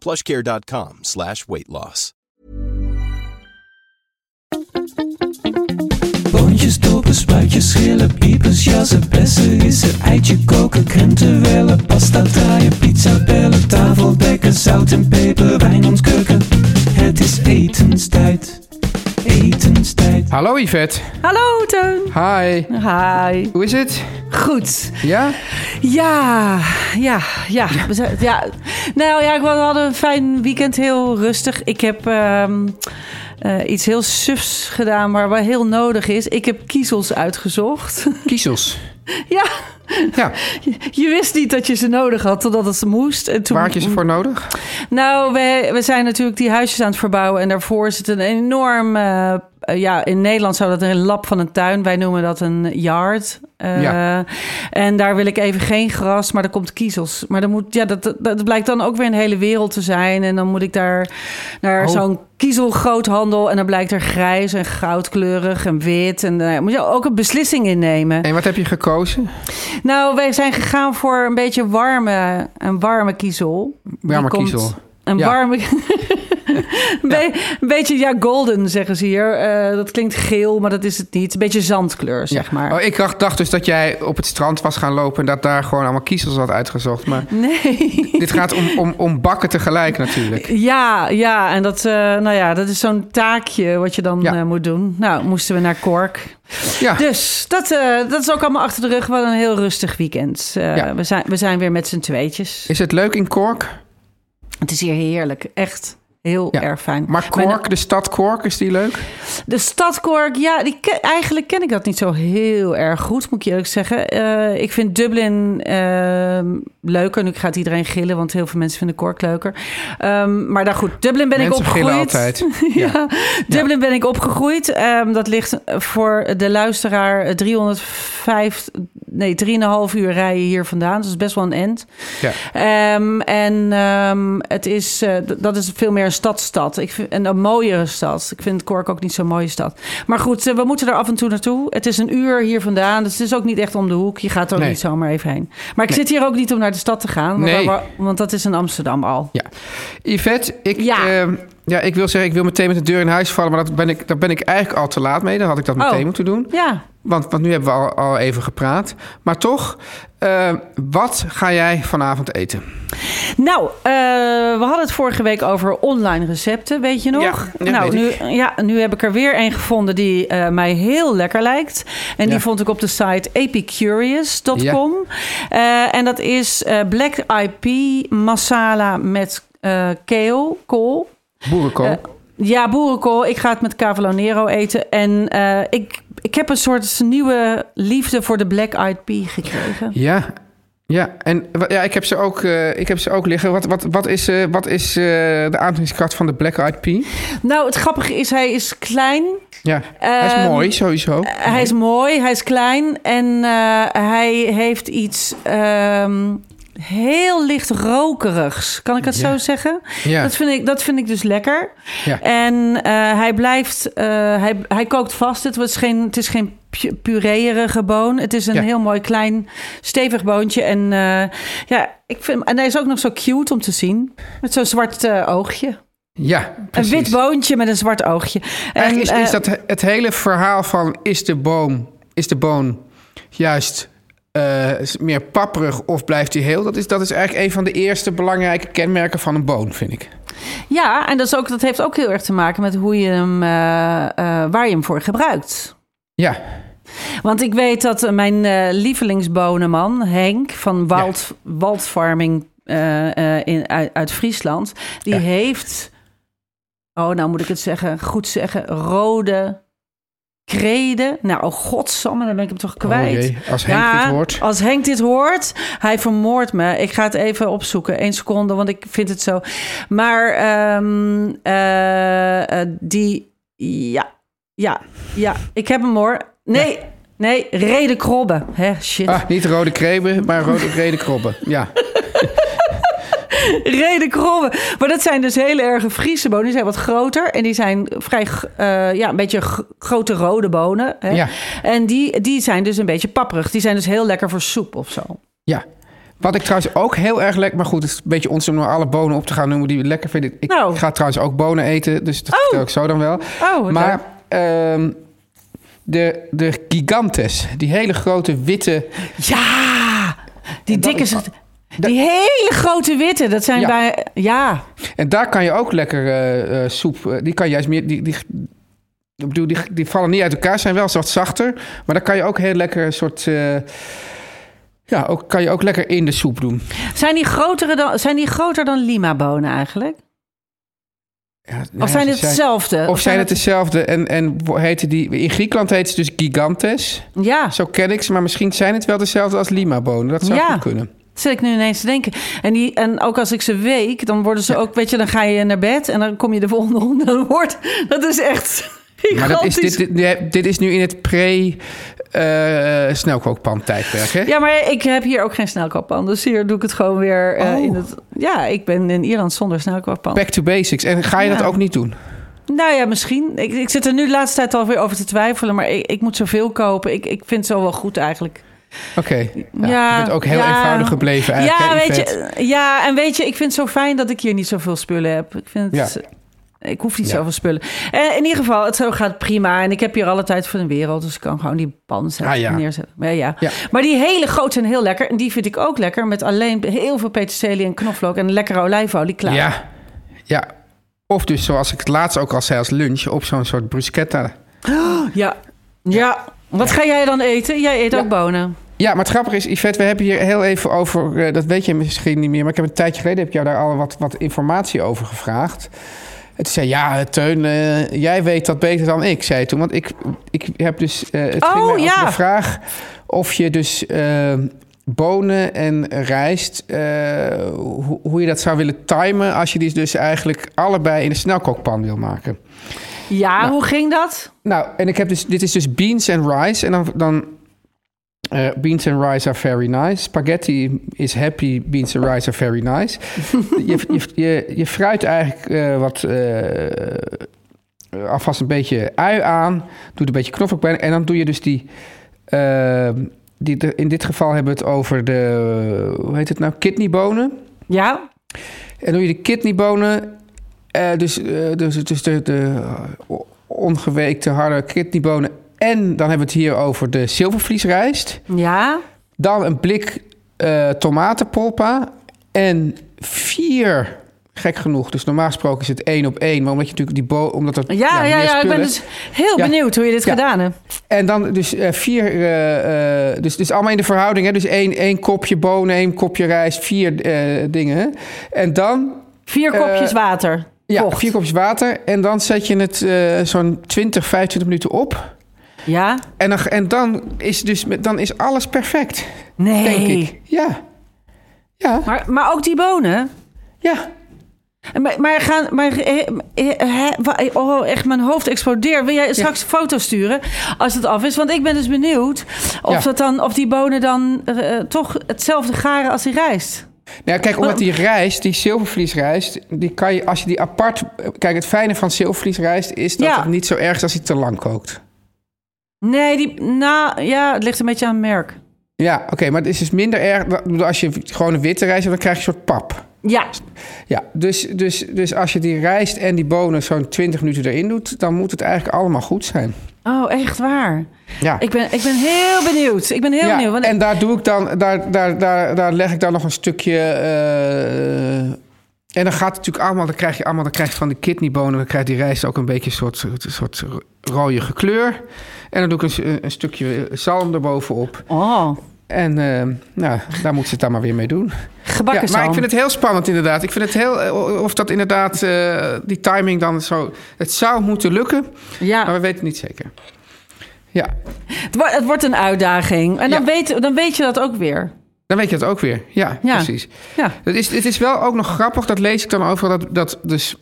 plushcare.com slash weight loss. Boontjes, dopen, spuitjes, schillen, piepers, jassen, bessen, rissen, eitje koken, krenten wellen, pasta draaien, pizza bellen, tafel dekken, zout en peper, wijn ontkurken. Het is etenstijd, etenstijd. Hallo Yvette. Hallo Teun. Hi. Hi. Hoe is het? Goed. Ja? Ja, ja, ja. We zijn, ja. Nou ja, we hadden een fijn weekend, heel rustig. Ik heb ehm, eh, iets heel sufs gedaan, maar wat heel nodig is. Ik heb kiezels uitgezocht. Kiezels. ja, Ja. je, je wist niet dat je ze nodig had, totdat het moest. En toen, Waar had je ze voor nodig? Nou, we, we zijn natuurlijk die huisjes aan het verbouwen. En daarvoor zit een enorm... eh, ja, in Nederland zou dat een lap van een tuin. Wij noemen dat een yard. Eh, Ja. En daar wil ik even geen gras, maar er komt kiezels. Maar dan moet, ja, dat, dat, dat blijkt dan ook weer een hele wereld te zijn. En dan moet ik daar naar Oh. zo'n kiezelgroothandel. En dan blijkt er grijs en goudkleurig en wit. En daar moet je ook een beslissing in nemen. En wat heb je gekozen? Nou, wij zijn gegaan voor een beetje warme, een warme kiezel. Warme kiezel. Een Ja. warme... een, be- een beetje, ja, golden zeggen ze hier. Eh, dat klinkt geel, maar dat is het niet. Een beetje zandkleur, zeg maar. Oh, ik dacht, dacht dus dat jij op het strand was gaan lopen... en dat daar gewoon allemaal kiezels had uitgezocht. Maar Nee. dit gaat om, om, om bakken tegelijk natuurlijk. Ja, ja, en dat, eh, nou ja, dat is zo'n taakje wat je dan eh, moet doen. Nou, moesten we naar Cork. Ja, Dus dat, dat is ook allemaal achter de rug. Wel een heel rustig weekend. Ja. we, zijn, we zijn weer met z'n tweetjes. is het leuk in Cork? Het is hier heerlijk. Echt heel Ja. erg fijn. Maar Mijn- Cork, de stad Cork, is die leuk? De stad Cork, ja, die eigenlijk ken ik dat niet zo heel erg goed, moet ik je eerlijk zeggen. Eh, ik vind Dublin ehm, leuker. Nu gaat iedereen gillen, want heel veel mensen vinden Cork leuker. Ehm, maar dan goed, Dublin ben Mensen ik opgegroeid. altijd. ja. Dublin ben ik opgegroeid. Ehm, dat ligt voor de luisteraar 305, nee, 3,5 uur rijden hier vandaan. Dus dat is best wel een end. Ja. Ehm, en ehm, het is, eh, dat is veel meer een stadstad. Ik vind, en een mooiere stad. Ik vind Cork ook niet zo'n mooie stad. Maar goed, eh, we moeten er af en toe naartoe. Het is een uur hier vandaan. Dus het is ook niet echt om de hoek. Je gaat er ook Nee. niet zomaar even heen. Maar ik zit hier ook niet om naar de stad te gaan. want- Nee. Want dat is in Amsterdam al. Ja. Yvette, ik, Ja. ehm, ja, ik wil zeggen, ik wil meteen met de deur in huis vallen... maar dat ben ik, daar ben ik eigenlijk al te laat mee. Dan had ik dat meteen Oh. moeten doen. Ja, Want, want nu hebben we al, al even gepraat. Maar toch, eh, wat ga jij vanavond eten? Nou, eh, we hadden het vorige week over online recepten, weet je nog? Ja, ja, nou, nu, ja, nu heb ik er weer een gevonden die eh, mij heel lekker lijkt. En die Ja. vond ik op de site epicurious.com. Eh, en dat is black pea masala met kale, kool. Boerenkool. Ja, boerenkool. Ik ga het met cavolo nero eten. En ik, ik heb een soort nieuwe liefde voor de black eyed pea gekregen. ja, ja. En ja, ik heb ze ook, eh, ik heb ze ook liggen. Wat, wat, wat is, eh, wat is eh, de aantrekkingskracht van de Black Eyed Pea? Nou, het grappige is, hij is klein. Ja, hij is Ehm, mooi sowieso. Hij is mooi, hij is klein en hij heeft iets ehm, heel licht rokerigs. Kan ik het Ja. zo zeggen? Ja. Dat, vind ik, dat vind ik dus lekker. Ja. En eh, hij blijft, eh, hij, hij kookt vast. Het is geen, het is geen pu- pureerige boon. Het is een Ja. heel mooi klein stevig boontje. En eh, ja, ik vind, en hij is ook nog zo cute om te zien. Met zo'n zwart oogje. Ja, Een precies. wit boontje met een zwart oogje. En, is, is dat het hele verhaal van is de boom, is de boon juist eh, meer papperig of blijft hij heel? Dat is, dat is eigenlijk een van de eerste belangrijke kenmerken van een boon, vind ik. Ja, en dat, is ook, dat heeft ook heel erg te maken met hoe je hem, eh, eh, waar je hem voor gebruikt. Ja, Want ik weet dat mijn lievelingsbonenman, Henk van Wald, Waldfarming in, uit, uit Friesland, die Ja. heeft, oh nou moet ik het zeggen, goed zeggen, rode kreden. Nou, oh godsamme, dan ben ik hem toch kwijt. Oh jee, als Henk dit hoort. Als Henk dit hoort, hij vermoordt me. Ik ga het even opzoeken, één seconde, want ik vind het zo. Maar ehm, eh, eh, die, ja, ja, ja, ik heb hem hoor. Nee, nee, reden krobben. Hè, shit. Ah, niet rode kreben, maar rode rede krobben. Ja. Reden krobben. Maar dat zijn dus hele erge Friese bonen. Die zijn wat groter en die zijn vrij, eh, ja, een beetje grote rode bonen. Hè? Ja. En die, die zijn dus een beetje papperig. Die zijn dus heel lekker voor soep of zo. ja. Wat ik trouwens ook heel erg lekker... Maar goed, het is een beetje ons om nou alle bonen op te gaan noemen die we lekker vinden. Ik Nou. ga trouwens ook bonen eten, dus dat Oh. ik zo dan wel. Oh, maar ehm, de, de gigantes, die hele grote witte... Ja, die dikke... Die hele grote witte, dat zijn Ja. bij... Ja, En daar kan je ook lekker eh, eh, soep... eh, die kan juist meer... Die, die, ik bedoel, die, die vallen niet uit elkaar, zijn wel wat zachter. Maar daar kan je ook heel lekker een soort... ja, ook, kan je ook lekker in de soep doen. zijn die, grotere dan, zijn die groter dan lima-bonen eigenlijk? Ja, Of ja, zijn het hetzelfde? Of zijn het dezelfde? En, en wo- heten die... In Griekenland heet ze dus gigantes. Ja, Zo ken ik ze, maar misschien zijn het wel dezelfde als lima-bonen. Dat zou Ja. goed kunnen. Zit ik nu ineens te denken. En, die, en ook als ik ze week, dan worden ze ook... Weet je, dan ga je naar bed en dan kom je de volgende. Dan wordt, dat is echt Maar dat is, gigantisch. dit, dit, dit is nu in het pre eh snelkookpan tijdperk, hè? Ja, maar ik heb hier ook geen snelkookpan. Dus hier doe ik het gewoon weer eh, Oh. in het... Ja, ik ben in Ierland zonder snelkookpan. Back to basics. En ga je dat ook niet doen? Nou ja, misschien. Ik, ik zit er nu de laatste tijd alweer over te twijfelen. Maar ik, ik moet zoveel kopen. Ik, ik vind het zo wel goed eigenlijk. Oké. Ja, Ja, je bent ook heel ja. eenvoudig gebleven eigenlijk. ja, hè, weet je, ja, en weet je, ik vind het zo fijn dat ik hier niet zoveel spullen heb. Ik vind het... Ja. Ik hoef niet zoveel spullen. En in ieder geval, het zo gaat prima. En ik heb hier alle tijd voor de wereld. Dus ik kan gewoon die pan zetten, Ah, neerzetten. Maar, ja. Ja. maar die hele grote zijn heel lekker. En die vind ik ook lekker. Met alleen heel veel peterselie en knoflook. En lekkere olijfolie klaar. Ja. ja. Of dus, zoals ik het laatst ook al zei als lunch, op zo'n soort bruschetta. Ja. ja. Wat ga jij dan eten? Jij eet Ja. ook bonen. Ja, maar het grappige is, Yvette, we hebben hier heel even over... eh, dat weet je misschien niet meer, maar ik heb een tijdje geleden... heb ik jou daar al wat, wat informatie over gevraagd. Toen zei ja, Teun, eh, jij weet dat beter dan ik, zei toen. Want ik, ik heb dus... eh, het Oh, ging ja. de vraag of je dus bonen en rijst... hoe, hoe je dat zou willen timen... als je die dus eigenlijk allebei in de snelkookpan wil maken. Ja, Nou. hoe ging dat? Nou, en ik heb dus, dit is dus beans and rice. En dan, dan eh, beans and rice are very nice. Spaghetti is happy, beans and rice are very nice. je, je, je, je fruit eigenlijk eh, wat, eh, alvast een beetje ui aan. Doe er een beetje knoflook bij. En dan doe je dus die, eh, die de- in dit geval hebben we het over de, hoe heet het nou, kidneybonen. Ja? En doe je de kidneybonen, eh, dus, eh, dus, dus de, de ongeweekte harde kidneybonen. En dan hebben we het hier over de zilvervliesrijst. Ja? Dan een blik eh tomatenpolpa. En vier, gek genoeg, dus normaal gesproken is het één op één. Maar omdat je natuurlijk die bo omdat er Ja, ja, ja. Ik ben dus heel Ja. benieuwd hoe je dit Ja. gedaan hebt. En dan dus eh, vier, eh, eh, dus, dus allemaal in de verhouding. Hè? Dus één, één kopje bonen, één kopje rijst, vier eh, dingen. En dan Vier Eh, kopjes water. Ja, Vocht. vier kopjes water. En dan zet je het eh, zo'n 20, 25 minuten op. Ja? En dan, en dan, is, dus, dan is alles perfect, Nee. denk ik. Ja. Ja, Maar, maar ook die bonen. ja. Maar, maar gaan, maar, eh, eh, oh, echt, mijn hoofd explodeert. Wil jij straks foto's sturen als het af is? Want ik ben dus benieuwd of, Ja. dat dan, of die bonen dan toch hetzelfde garen als die rijst. Nou, kijk, omdat die rijst, die zilvervliesrijst, die kan je, als je die apart... Kijk, het fijne van zilvervliesrijst is dat Ja. het niet zo erg is als hij te lang kookt. Nee, die, nou ja, het ligt een beetje aan het merk. Ja, oké, maar het is dus minder erg... Als je gewoon een witte rijst hebt, dan krijg je een soort pap. Ja, Ja, dus, dus, dus als je die rijst en die bonen zo'n 20 minuten erin doet... dan moet het eigenlijk allemaal goed zijn. Oh, echt waar. Ja. Ik ben, ik ben heel benieuwd. Ik ben heel ja, benieuwd. Want en daar doe ik dan, daar, daar, daar, daar leg ik dan nog een stukje eh, En dan gaat het natuurlijk allemaal, dan krijg je allemaal, dan krijg je van de kidneybonen, dan krijgt die rijst ook een beetje een soort, soort, soort rode kleur. En dan doe ik een, een stukje zalm erbovenop. Oh, En eh, nou, daar moet ze het dan maar weer mee doen. gebakken ja, maar ik vind het heel spannend inderdaad. Ik vind het heel, eh, of dat inderdaad, eh, die timing dan zo, het zou moeten lukken, Ja, maar we weten het niet zeker. Ja, het, wordt, het wordt een uitdaging. En dan, Ja. weet, dan weet je dat ook weer. dan weet je het ook weer. Ja, Ja. precies. Ja. Het is, het is wel ook nog grappig, dat lees ik dan over, dat, dat dus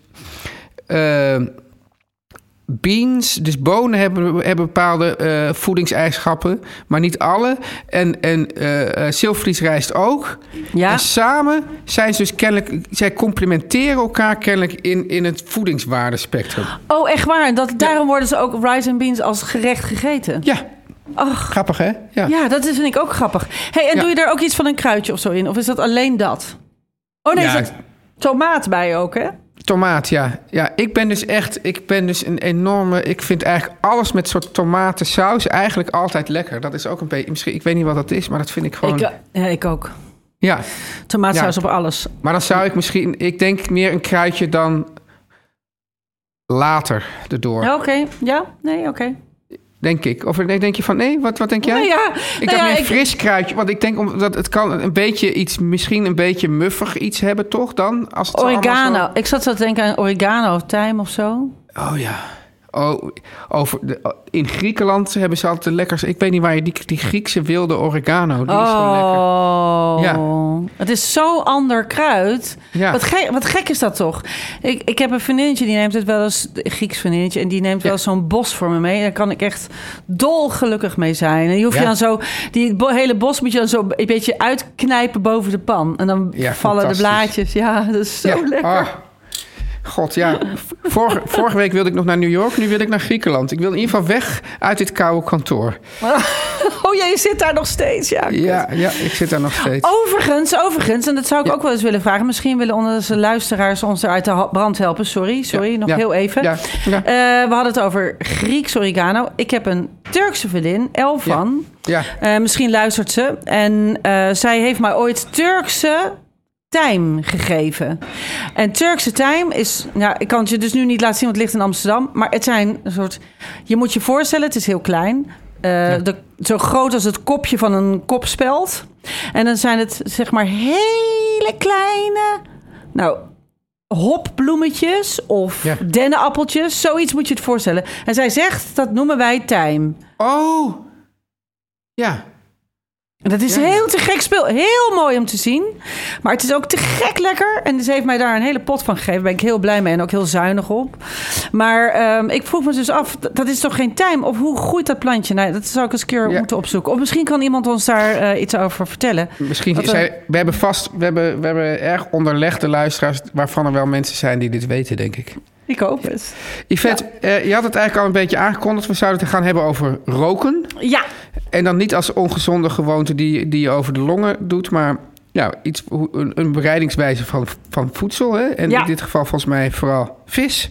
beans, dus bonen hebben, hebben bepaalde eh, voedingseigenschappen, maar niet alle. En, en eh eh, zilvervliesrijst ook. Ja. En samen zijn ze dus kennelijk, zij complementeren elkaar kennelijk in, in het voedingswaardespectrum. Oh, echt waar. Dat, daarom worden ze ook rice and beans als gerecht gegeten. Ja, Ach, grappig hè? Ja. ja, dat is, vind ik ook grappig. hey, en Ja. doe je er ook iets van een kruidje of zo in? Of is dat alleen dat? Oh nee, zit tomaat bij ook, hè? Tomaat, ja. Ja, ik ben dus echt, ik ben dus een enorme, ik vind eigenlijk alles met soort tomatensaus eigenlijk altijd lekker. Dat is ook een beetje, misschien, ik weet niet wat dat is, maar dat vind ik gewoon, Ik, eh, ja, ik ook. ja. Tomaatsaus Ja. op alles. Maar dan zou ik misschien, ik denk meer een kruidje dan later erdoor, Oké, ja, nee, oké. Denk ik. Of denk je van, nee, wat, wat denk jij? Nou ja, Ik nou dacht ja, meer een ik- fris kruidje, want ik denk omdat het kan een beetje iets, misschien een beetje muffig iets hebben, toch dan? Als het zo. Ik zat zo te denken aan oregano of tijm of zo- Oh ja. Oh, over de, in Griekenland hebben ze altijd de lekkers. Ik weet niet waar je die, die Griekse wilde oregano. Die is zo lekker. Oh, Ja. het is zo'n ander kruid. Ja. Wat, gek, wat gek is dat toch? Ik, ik heb een vriendinnetje, die neemt het wel eens, een Grieks vriendinnetje, en die neemt wel Ja. zo'n bos voor me mee. Daar kan ik echt dolgelukkig mee zijn. En die hoef je Ja. dan zo, die hele bos moet je dan zo een beetje uitknijpen boven de pan. En dan vallen de blaadjes. Ja, dat is zo lekker. Ah. God, ja. Vorige, vorige week wilde ik nog naar New York, nu wil ik naar Griekenland. Ik wil in ieder geval weg uit dit koude kantoor. Oh ja, je zit daar nog steeds. Ja, Ja, ja ik zit daar nog steeds. Overigens, overigens, en dat zou ik ook wel eens willen vragen. Misschien willen onze luisteraars ons eruit de brand helpen. Sorry, sorry, nog heel even. Eh, we hadden het over Grieks oregano. Ik heb een Turkse vriendin, Elvan. Ja, Eh, misschien luistert ze. En eh, zij heeft mij ooit Turkse tijm gegeven. En Turkse tijm is... Nou, ik kan het je dus nu niet laten zien, want het ligt in Amsterdam. Maar het zijn een soort... Je moet je voorstellen, het is heel klein. Eh, de, zo groot als het kopje van een kopspeld. En dan zijn het zeg maar hele kleine... Nou, hopbloemetjes of Ja. dennenappeltjes. Zoiets moet je het voorstellen. En zij zegt, dat noemen wij tijm. Oh. Ja. Dat is Ja. heel te gek speel. Heel mooi om te zien. Maar het is ook te gek lekker. En ze heeft mij daar een hele pot van gegeven. Daar ben ik heel blij mee en ook heel zuinig op. Maar ehm, ik vroeg me dus af, dat is toch geen tijm? Of hoe groeit dat plantje? Nou, dat zou ik eens een keer Ja. moeten opzoeken. Of misschien kan iemand ons daar eh, iets over vertellen. Misschien, zij, we hebben vast, we hebben, we hebben erg onderlegde luisteraars... waarvan er wel mensen zijn die dit weten, denk ik. Ik hoop het. Yvette, eh, je had het eigenlijk al een beetje aangekondigd. We zouden het gaan hebben over roken. Ja, En dan niet als ongezonde gewoonte die, die je over de longen doet, maar ja, iets, hoe- een, een bereidingswijze van, van voedsel. Hè? En Ja. in dit geval volgens mij vooral vis.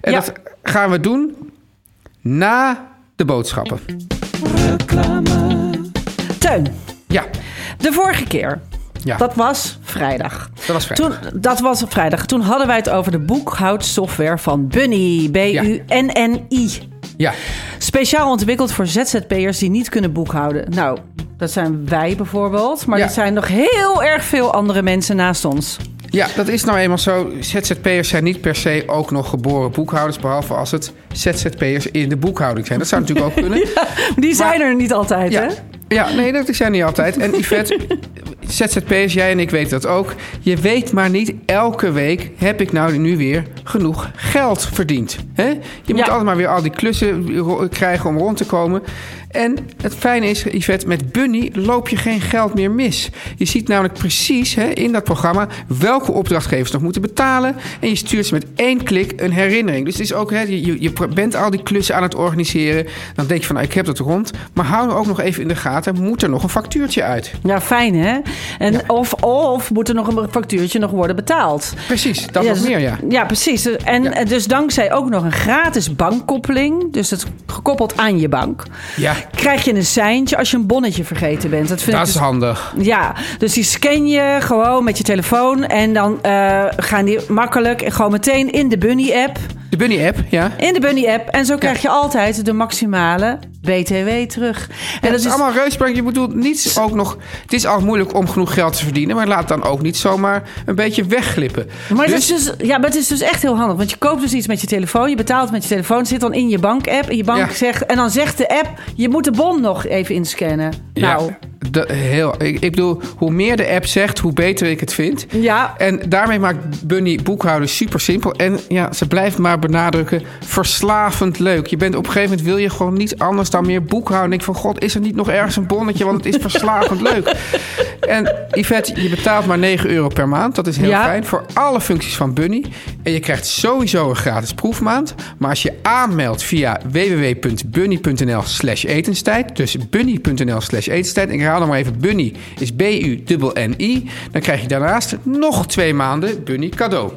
En Ja. dat gaan we doen na de boodschappen. Teun. Ja, De vorige keer, ja dat was vrijdag. dat was vrijdag. Toen, dat was op vrijdag. Toen hadden wij het over de boekhoudsoftware van Bunny. B-U-N-N-I. Ja, Speciaal ontwikkeld voor ZZP'ers die niet kunnen boekhouden. Nou, dat zijn wij bijvoorbeeld. Maar Ja. er zijn nog heel erg veel andere mensen naast ons. ja, dat is nou eenmaal zo. ZZP'ers zijn niet per se ook nog geboren boekhouders... behalve als het ZZP'ers in de boekhouding zijn. Dat zou natuurlijk ook kunnen. Die zijn er niet altijd, Ja, hè? ja nee, dat zijn niet altijd. En Yvette, ZZP'ers, jij en ik weten dat ook. Je weet maar niet elke week... heb ik nou nu weer genoeg geld verdiend. Hè? Je moet Ja. altijd maar weer al die klussen krijgen om rond te komen. En het fijne is, Yvette, met Bunny loop je geen geld meer mis. Je ziet namelijk precies hè, in dat programma... welke opdrachtgevers nog moeten betalen. En je stuurt ze met één klik een herinnering. Dus het is ook, hè, je, bent al die klussen aan het organiseren. Dan denk je van, nou, ik heb het rond. Maar hou ook nog even in de gaten... moet er nog een factuurtje uit? Ja, fijn, hè? En Ja. of, of moet er nog een factuurtje nog worden betaald? Precies, dat Ja, nog dus- meer, ja. Ja, precies. Precies. En Ja. en dus dankzij ook nog een gratis bankkoppeling, dus het gekoppeld aan je bank, Ja, krijg je een seintje als je een bonnetje vergeten bent. Dat vind dat ik is dus handig. Ja, dus die scan je gewoon met je telefoon. En dan eh, gaan die makkelijk gewoon meteen in de Bunny-app. De Bunny-app, ja. In de Bunny-app. En zo krijg je altijd de maximale BTW terug. En dat is allemaal reusbrand. Je bedoelt niet ook nog... Het is al moeilijk om genoeg geld te verdienen... maar laat dan ook niet zomaar een beetje wegglippen. Maar, Dus- het is dus, ja, maar het is dus echt heel handig. Want je koopt dus iets met je telefoon. Je betaalt met je telefoon. zit dan in je bank-app. En, je bank Ja. zegt, en dan zegt de app... je moet de bon nog even inscannen. Nou, Ja, dat- heel, ik, ik bedoel, hoe meer de app zegt, hoe beter ik het vind. ja. En daarmee maakt Bunny boekhouden super simpel. En ja, ze blijft maar benadrukken, verslavend leuk. Je bent op een gegeven moment, wil je gewoon niet anders dan meer boekhouden. En ik van, god, is er niet nog ergens een bonnetje? Want het is verslavend leuk. En Yvette, je betaalt maar 9 euro per maand. Dat is heel Ja. fijn voor alle functies van Bunny. En je krijgt sowieso een gratis proefmaand. Maar als je aanmeldt via www.bunny.nl slash etenstijd... dus bunny.nl slash etenstijd... en herhaal nog maar even, Bunny is B-U-N-N-I... dan krijg je daarnaast nog twee maanden Bunny cadeau.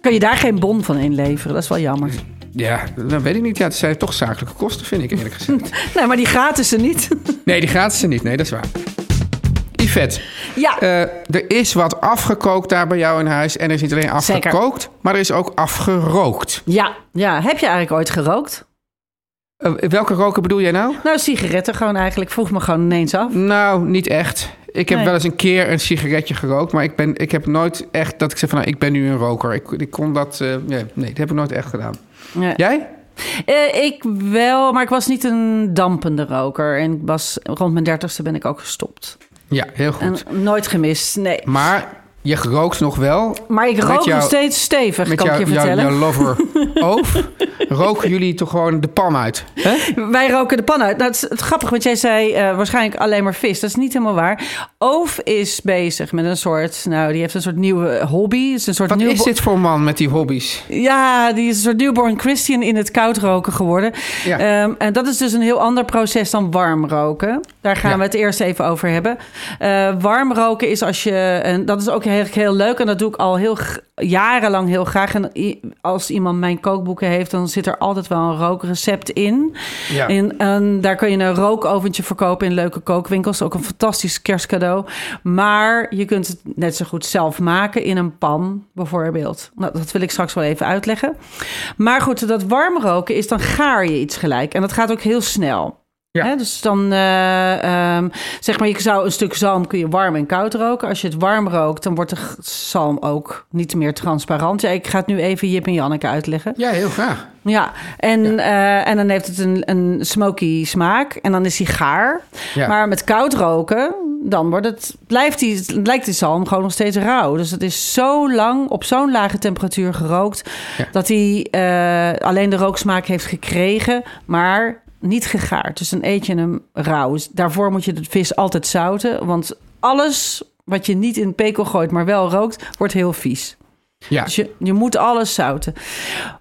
Kan je daar geen bon van inleveren? Dat is wel jammer. Ja, dat weet ik niet. Ja, het zijn toch zakelijke kosten, vind ik eerlijk gezegd. Nee, maar die gratis er niet. Nee, die gratis er niet. Nee, dat is waar. Yvette, ja. eh, er is wat afgekookt daar bij jou in huis. En er is niet alleen Zeker. afgekookt, maar er is ook afgerookt. ja. Ja. Heb je eigenlijk ooit gerookt? Eh, welke roken bedoel jij nou? Nou, sigaretten gewoon eigenlijk. Vroeg me gewoon ineens af. Nou, niet echt. Ik heb Nee. wel eens een keer een sigaretje gerookt, maar ik, ben, ik heb nooit echt dat ik zeg van nou, ik ben nu een roker. Ik, ik kon dat, eh, nee, nee, dat heb ik nooit echt gedaan. Ja. Jij? Eh, ik wel, maar ik was niet een dampende roker. En ik was, rond mijn dertigste ben ik ook gestopt. Ja, heel En goed. nooit gemist, nee. Maar je rookt nog wel Maar ik rook jou- nog steeds stevig, kan jou, ik je vertellen. jouw lover Oof. Roken jullie toch gewoon de pan uit? Hè? Wij roken de pan uit. Nou, het is het grappig, want jij zei eh, waarschijnlijk alleen maar vis. Dat is niet helemaal waar. Oof is bezig met een soort, nou, die heeft een soort nieuwe hobby. Het is een soort Wat is dit voor man met die hobby's? Ja, die is een soort newborn Christian in het koud roken geworden. Ja. Ehm, en dat is dus een heel ander proces dan warm roken. Daar gaan Ja. we het eerst even over hebben. Eh, warm roken is als je, en dat is ook eigenlijk heel leuk en dat doe ik al heel jarenlang heel graag. En als iemand mijn kookboeken heeft, dan zit er altijd wel een rookrecept in. Ja. En, en daar kun je een rookoventje verkopen in leuke kookwinkels. Ook een fantastisch kerstcadeau. Maar je kunt het net zo goed zelf maken in een pan, bijvoorbeeld. Nou, dat wil ik straks wel even uitleggen. Maar goed, dat warm roken is dan gaar je iets gelijk. En dat gaat ook heel snel. Ja. Hè, dus dan eh, ehm, zeg maar, je zou een stuk zalm kun je warm en koud roken. Als je het warm rookt, dan wordt de zalm ook niet meer transparant. Ja, ik ga het nu even Jip en Janneke uitleggen. Ja, heel graag. Ja, en, eh, en dan heeft het een, een smoky smaak en dan is hij gaar. Ja. Maar met koud roken, dan wordt het, blijft die, lijkt die zalm gewoon nog steeds rauw. Dus het is zo lang op zo'n lage temperatuur gerookt... Ja. dat hij eh, alleen de rooksmaak heeft gekregen, maar niet gegaard. Dus dan eet je hem rauw. Dus daarvoor moet je de vis altijd zouten, want alles... Wat je niet in pekel gooit, maar wel rookt, wordt heel vies. Ja. Dus je, je moet alles zouten.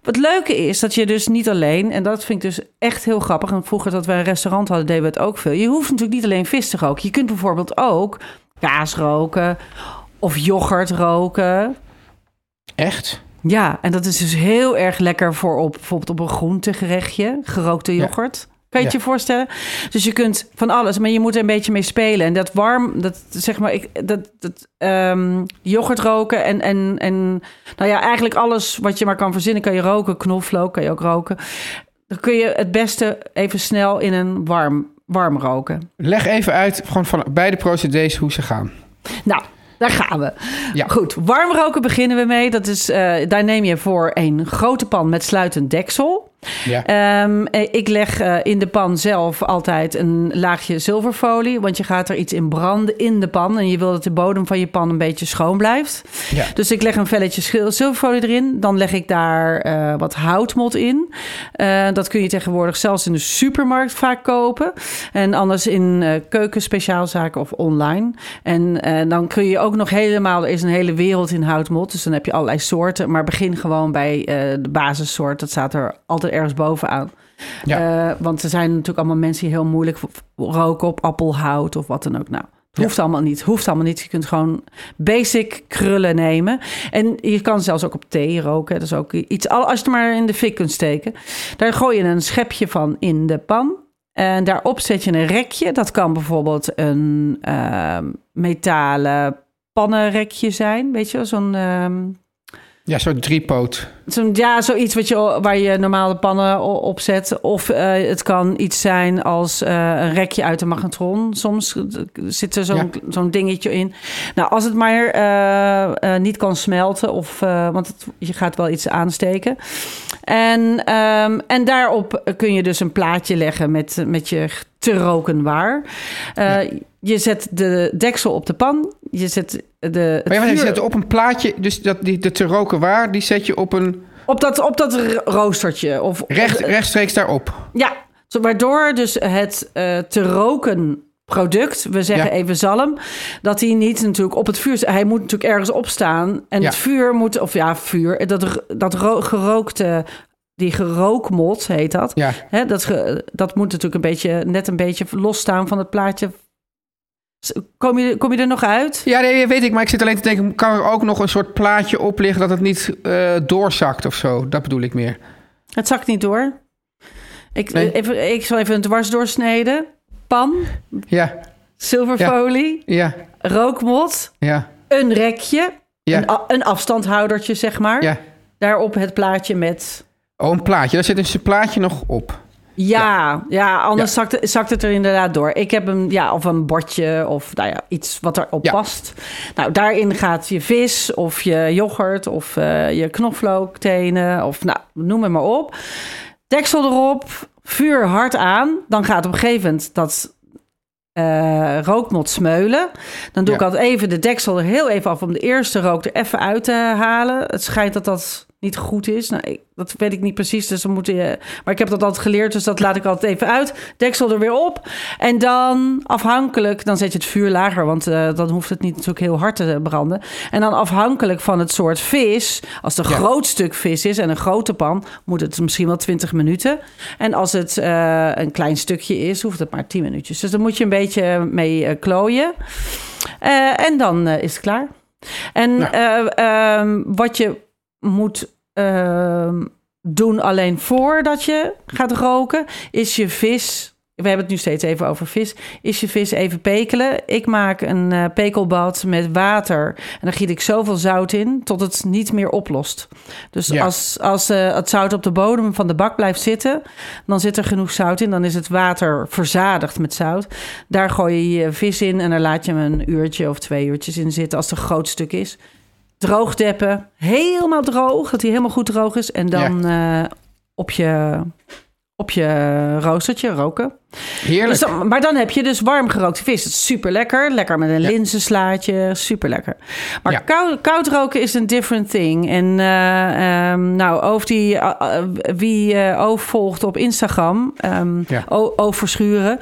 Wat leuke is dat je dus niet alleen, en dat vind ik dus echt heel grappig. En vroeger dat we een restaurant hadden, deden we het ook veel. Je hoeft natuurlijk niet alleen vis te roken. Je kunt bijvoorbeeld ook kaas roken of yoghurt roken. Echt? Ja, en dat is dus heel erg lekker voor op bijvoorbeeld op een groentegerechtje, gerookte Ja. yoghurt. Kan je het Ja. je voorstellen? Dus je kunt van alles, maar je moet er een beetje mee spelen. En dat warm, dat zeg maar, ik, dat, dat ehm, yoghurt roken en, en, en nou ja, eigenlijk alles wat je maar kan verzinnen, kan je roken. Knoflook kan je ook roken. Dan kun je het beste even snel in een warm, warm roken. Leg even uit, gewoon van beide procedés, hoe ze gaan. Nou, daar gaan we. Ja. Goed, warm roken beginnen we mee. Dat is, eh, daar neem je voor een grote pan met sluitend deksel. Ja. Ehm, eh, ik leg eh, in de pan zelf altijd een laagje zilverfolie. Want je gaat er iets in branden in de pan. En je wil dat de bodem van je pan een beetje schoon blijft. Ja. Dus ik leg een velletje zilverfolie erin. Dan leg ik daar eh, wat houtmot in. Dat kun je tegenwoordig zelfs in de supermarkt vaak kopen. En anders in keukenspeciaalzaken of online. En dan kun je ook nog helemaal... Er is een hele wereld in houtmot. Dus dan heb je allerlei soorten. Maar begin gewoon bij de basissoort. Dat staat er altijd ergens bovenaan. Ja. Eh, want er zijn natuurlijk allemaal mensen die heel moeilijk roken op appelhout of wat dan ook. Nou, Hoeft allemaal niet. Hoeft allemaal niet. Je kunt gewoon basic krullen nemen. En je kan zelfs ook op thee roken. Dat is ook iets. Als je het maar in de fik kunt steken. Daar gooi je een schepje van in de pan. En daarop zet je een rekje. Dat kan bijvoorbeeld een ehm, metalen pannenrekje zijn. Weet je, zo'n. ehm, Ja, zo'n driepoot. Zo'n, ja, zoiets wat je, waar je normale pannen op zet. Of eh, het kan iets zijn als eh, een rekje uit de magnetron. Soms zit er zo'n, zo'n dingetje in. Nou, als het maar eh, eh, niet kan smelten, of, eh, want het, je gaat wel iets aansteken. En, ehm, en daarop kun je dus een plaatje leggen met, met je te roken waar. Eh, Je zet de deksel op de pan. Je zet de, het Maar ja, je zet op een plaatje, dus dat, die, de te roken waar, die zet je op een op dat, op dat ro- roostertje. Of, recht, rechtstreeks daarop. Ja, waardoor dus het eh, te roken product, we zeggen Ja. even zalm, dat hij niet natuurlijk op het vuur, hij moet natuurlijk ergens opstaan en Ja. het vuur moet, of ja, vuur, dat, dat ro- gerookte, die gerookmot heet dat, Ja. hè, dat, dat moet natuurlijk een beetje, net een beetje losstaan van het plaatje. Kom je, kom je er nog uit? Ja, nee, weet ik, maar ik zit alleen te denken, kan er ook nog een soort plaatje op liggen dat het niet eh, doorzakt of zo? Dat bedoel ik meer. Het zakt niet door. Ik, Nee. even, ik zal even een dwars doorsneden. Pan, Ja, zilverfolie, ja, rookmot, ja, een rekje, ja, een afstandhoudertje, zeg maar. ja. Daarop het plaatje met... Oh, een plaatje. Daar zit dus een plaatje nog op. Ja, ja, anders Zakt, het, zakt het er inderdaad door. Ik heb een, ja, of een bordje of nou ja, iets wat erop Ja. past. Nou, daarin gaat je vis of je yoghurt of eh, je knoflooktenen of nou, noem het maar op. Deksel erop, vuur hard aan. Dan gaat op een gegeven moment dat eh, rookmot smeulen. Dan doe Ja. ik altijd even de deksel er heel even af om de eerste rook er even uit te halen. Het schijnt dat dat niet goed is. Nou, ik- dat weet ik niet precies, dus dan moet je. Maar ik heb dat altijd geleerd, dus dat laat ik altijd even uit. Deksel er weer op. En dan afhankelijk, dan zet je het vuur lager, want eh, dan hoeft het niet natuurlijk heel hard te branden. En dan afhankelijk van het soort vis, als het een Ja. groot stuk vis is en een grote pan, moet het misschien wel 20 minuten. En als het eh, een klein stukje is, hoeft het maar 10 minuutjes. Dus dan moet je een beetje mee eh, klooien. En dan is het klaar. En Nou. eh, ehm, wat je moet doen alleen voordat je gaat roken, is je vis. We hebben het nu steeds even over vis. Is je vis even pekelen? Ik maak een eh, pekelbad met water. En dan giet ik zoveel zout in tot het niet meer oplost. Dus Ja. als, als eh, het zout op de bodem van de bak blijft zitten, dan zit er genoeg zout in. Dan is het water verzadigd met zout. Daar gooi je je vis in en dan laat je hem een uurtje of twee uurtjes in zitten als het een groot stuk is. Droog deppen, helemaal droog, dat hij helemaal goed droog is. En dan eh, op, je, op je roostertje roken. Heerlijk. Dus dan- maar dan heb je dus warm gerookte vis. Dat is super lekker. Lekker met een linzenslaatje. Super lekker. Maar Ja. koud, koud roken is een different thing. En eh, ehm, nou, over die, eh, eh, wie eh Oof volgt op Instagram, ehm Ja. O- Oof Verschuren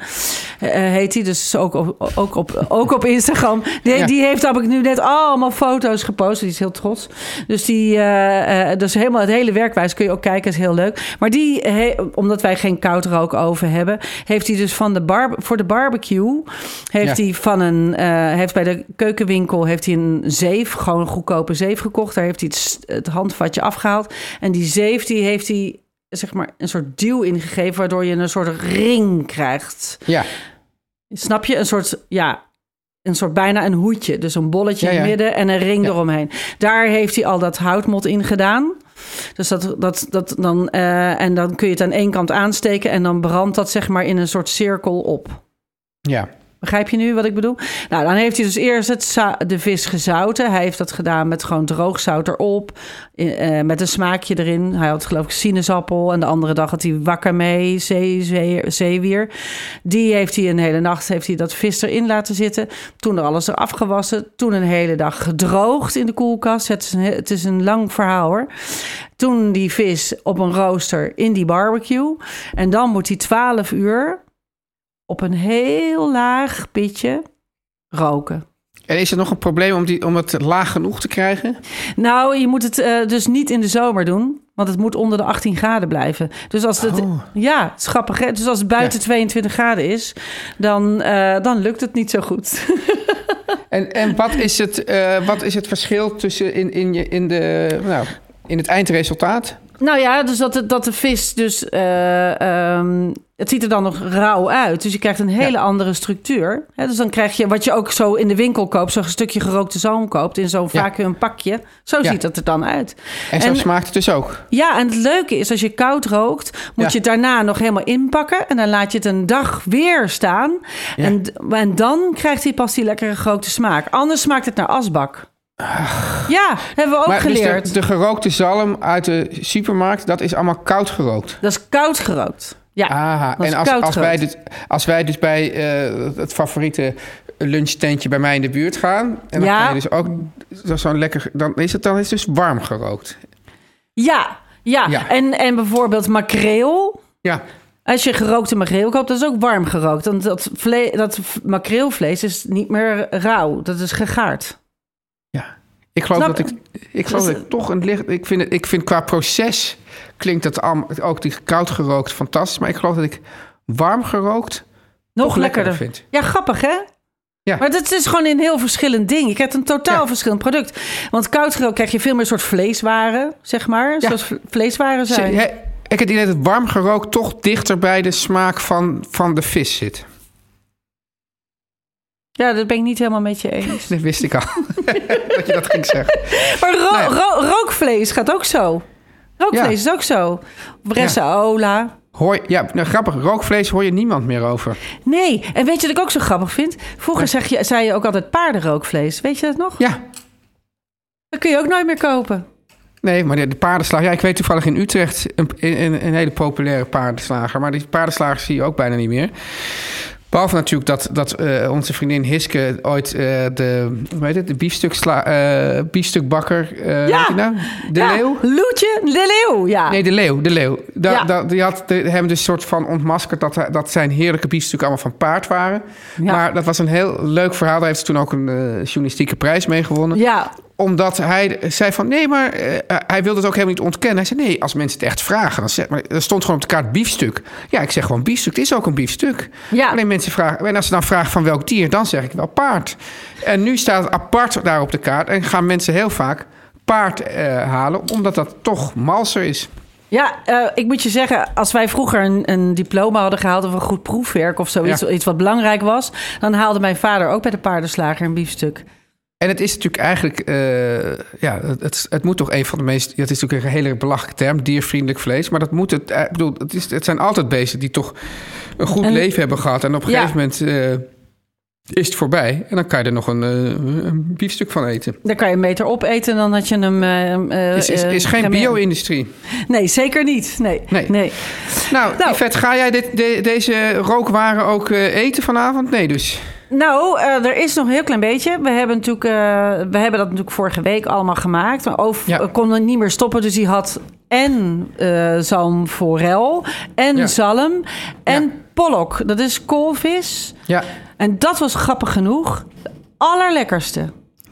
eh, heet hij. Dus ook op, ook op, ook op Instagram. Die, Ja. die heeft heb ik nu net allemaal foto's gepost. Die is heel trots. Dus die, dus helemaal het hele werkwijze kun je ook kijken. is heel leuk. Maar die, he- omdat wij geen koud rook over hebben, heeft hij dus van de bar, voor de barbecue heeft Ja. hij van een eh, heeft bij de keukenwinkel heeft hij een zeef, gewoon een goedkope zeef gekocht. Daar heeft hij het handvatje afgehaald en die zeef die heeft hij zeg maar een soort duw ingegeven waardoor je een soort ring krijgt. Ja, Snap je? Een soort, ja, een soort bijna een hoedje. Dus een bolletje Ja, in het midden en een ring Ja. eromheen. Daar heeft hij al dat houtmot in gedaan. Dus dat, dat, dat dan, eh, en dan kun je het aan één kant aansteken en dan brandt dat zeg maar in een soort cirkel op. ja. Begrijp je nu wat ik bedoel? Nou, dan heeft hij dus eerst het de vis gezouten. Hij heeft dat gedaan met gewoon droog zout erop. eh, met een smaakje erin. Hij had geloof ik sinaasappel. En de andere dag had hij wakame, zee, zee, zeewier. Die heeft hij een hele nacht heeft hij dat vis erin laten zitten. Toen er alles eraf gewassen. Toen een hele dag gedroogd in de koelkast. Het is een, he- het is een lang verhaal hoor. Toen die vis op een rooster in die barbecue. En dan moet hij 12 uur op een heel laag pitje roken. En is er nog een probleem om, die, om het laag genoeg te krijgen? Nou, je moet het eh, dus niet in de zomer doen, want het moet onder de 18 graden blijven. Dus als het, Oh. ja, het is grappig. Hè? Dus als het buiten Ja. 22 graden is, dan, eh, dan lukt het niet zo goed. En, en wat, is het, eh, wat is het verschil tussen in, in, je, in, de, nou, in het eindresultaat? Nou ja, dus dat de, dat de vis dus... eh, ehm, het ziet er dan nog rauw uit. Dus je krijgt een hele andere structuur. Hè, dus dan krijg je wat je ook zo in de winkel koopt... zo'n stukje gerookte zalm koopt in zo'n Ja. vacuüm pakje. Zo Ja. ziet het er dan uit. En zo smaakt het dus ook. Ja, en het leuke is, als je koud rookt, moet je het daarna nog helemaal inpakken. En dan laat je het een dag weer staan. En, en dan krijgt hij pas die lekkere gerookte smaak. Anders smaakt het naar asbak. Ja, hebben we ook Maar dus geleerd. de, de gerookte zalm uit de supermarkt, dat is allemaal koud gerookt. Dat is koud gerookt. Ja, Aha, en als, wij dus, als wij dus bij eh, het favoriete lunchtentje bij mij in de buurt gaan... en dan Ja. ga je dus ook zo- zo'n lekker... dan is het dan is dus warm gerookt. Ja, ja. Ja. En, en bijvoorbeeld makreel. Ja, Als je gerookte makreel koopt, dat is ook warm gerookt. Want dat, vle dat makreelvlees is niet meer rauw. Dat is gegaard. Ik geloof Snap- dat ik... Ik geloof Dus- dat ik toch een licht... Ik vind, het, ik vind qua proces klinkt dat allemaal, ook die koud gerookt fantastisch. Maar ik geloof dat ik warm gerookt Nog lekkerder lekkerder. vind. Ja, grappig hè? Ja. Maar het is gewoon een heel verschillend ding. Je krijgt een totaal Ja. verschillend product. Want koud gerookt krijg je veel meer soort vleeswaren, zeg maar. Zoals vleeswaren zijn. Ik heb het idee dat warm gerookt toch dichter bij de smaak van, van de vis zit. Ja, dat ben ik niet helemaal met je eens. Dat wist ik al. dat je dat ging zeggen. Maar ro- ro- rookvlees gaat ook zo. Rookvlees Ja. is ook zo. Bressaola. Hoor, ja, nou, grappig. Rookvlees hoor je niemand meer over. Nee, en weet je wat ik ook zo grappig vind? Vroeger zeg je, zei je ook altijd paardenrookvlees. Weet je dat nog? Ja, Dat kun je ook nooit meer kopen. nee, maar de, de paardenslager... Ja, ik weet toevallig in Utrecht een, een, een hele populaire paardenslager. Maar die paardenslager zie je ook bijna niet meer. Behalve natuurlijk dat, dat eh, onze vriendin Hiske ooit eh, de, hoe heet het, de biefstuksla, eh, biefstukbakker... eh, Ja. weet je nou? De Ja, leeuw? Loetje, de leeuw, ja. Nee, de leeuw, de leeuw. Da, Ja. da- die had de, hem dus soort van ontmaskerd dat, dat zijn heerlijke biefstukken allemaal van paard waren. Ja. Maar dat was een heel leuk verhaal. Daar heeft ze toen ook een journalistieke prijs mee gewonnen. Ja, Omdat hij zei van nee, maar eh, hij wilde het ook helemaal niet ontkennen. Hij zei nee, als mensen het echt vragen, dan zeg maar, er stond gewoon op de kaart biefstuk. Ja, ik zeg gewoon biefstuk. Het is ook een biefstuk. Ja. Alleen mensen vragen, en als ze dan vragen van welk dier, dan zeg ik wel paard. En nu staat het apart daar op de kaart en gaan mensen heel vaak paard eh, halen, omdat dat toch malser is. ja eh, ik moet je zeggen, als wij vroeger een, een diploma hadden gehaald... of een goed proefwerk of zoiets, Ja. iets wat belangrijk was... dan haalde mijn vader ook bij de paardenslager een biefstuk. En het is natuurlijk eigenlijk, eh, ja, het, het, moet toch een van de meest, het is natuurlijk een hele belachelijke term, diervriendelijk vlees, maar dat moet het, eh, ik bedoel, het, is, het zijn altijd beesten die toch een goed En- leven hebben gehad en op een Ja. gegeven moment eh, is het voorbij en dan kan je er nog een, eh, een biefstuk van eten. Dan kan je een meter opeten en dan had je hem... eh, is, is, is geen bio-industrie. Nee, zeker niet. Nee, Nee. nee. Nou, Nou. Yvette, ga jij dit, de- deze rookwaren ook eten vanavond? Nee dus. Nou, eh, er is nog een heel klein beetje. We hebben, natuurlijk, eh, we hebben dat natuurlijk vorige week allemaal gemaakt. Maar Oof Ja. eh, kon er niet meer stoppen. Dus die had en eh zalm forel en Ja. zalm en Ja. pollock. Dat is koolvis. Ja, En dat was grappig genoeg. De allerlekkerste.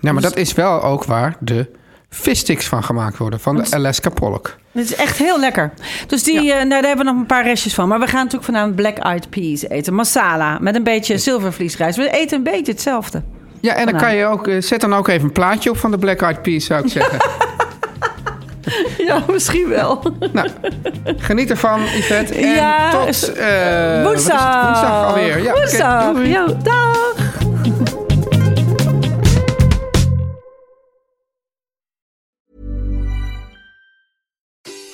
nou, maar dat is wel ook waar de vissticks van gemaakt worden, van de Alaska pollock. Het is echt heel lekker. Dus die, eh, nou, daar hebben we nog een paar restjes van. Maar we gaan natuurlijk vanavond black eyed peas eten. Masala met een beetje zilvervliesrijst. We eten een beetje hetzelfde. Ja, en dan kan je ook, eh, zet dan ook even een plaatje op van de Black Eyed Peas, zou ik zeggen. Ja, misschien wel. nou, geniet ervan, Yvette. En Ja, tot het? Woensdag. woensdag alweer. Ja, Woensdag. dag.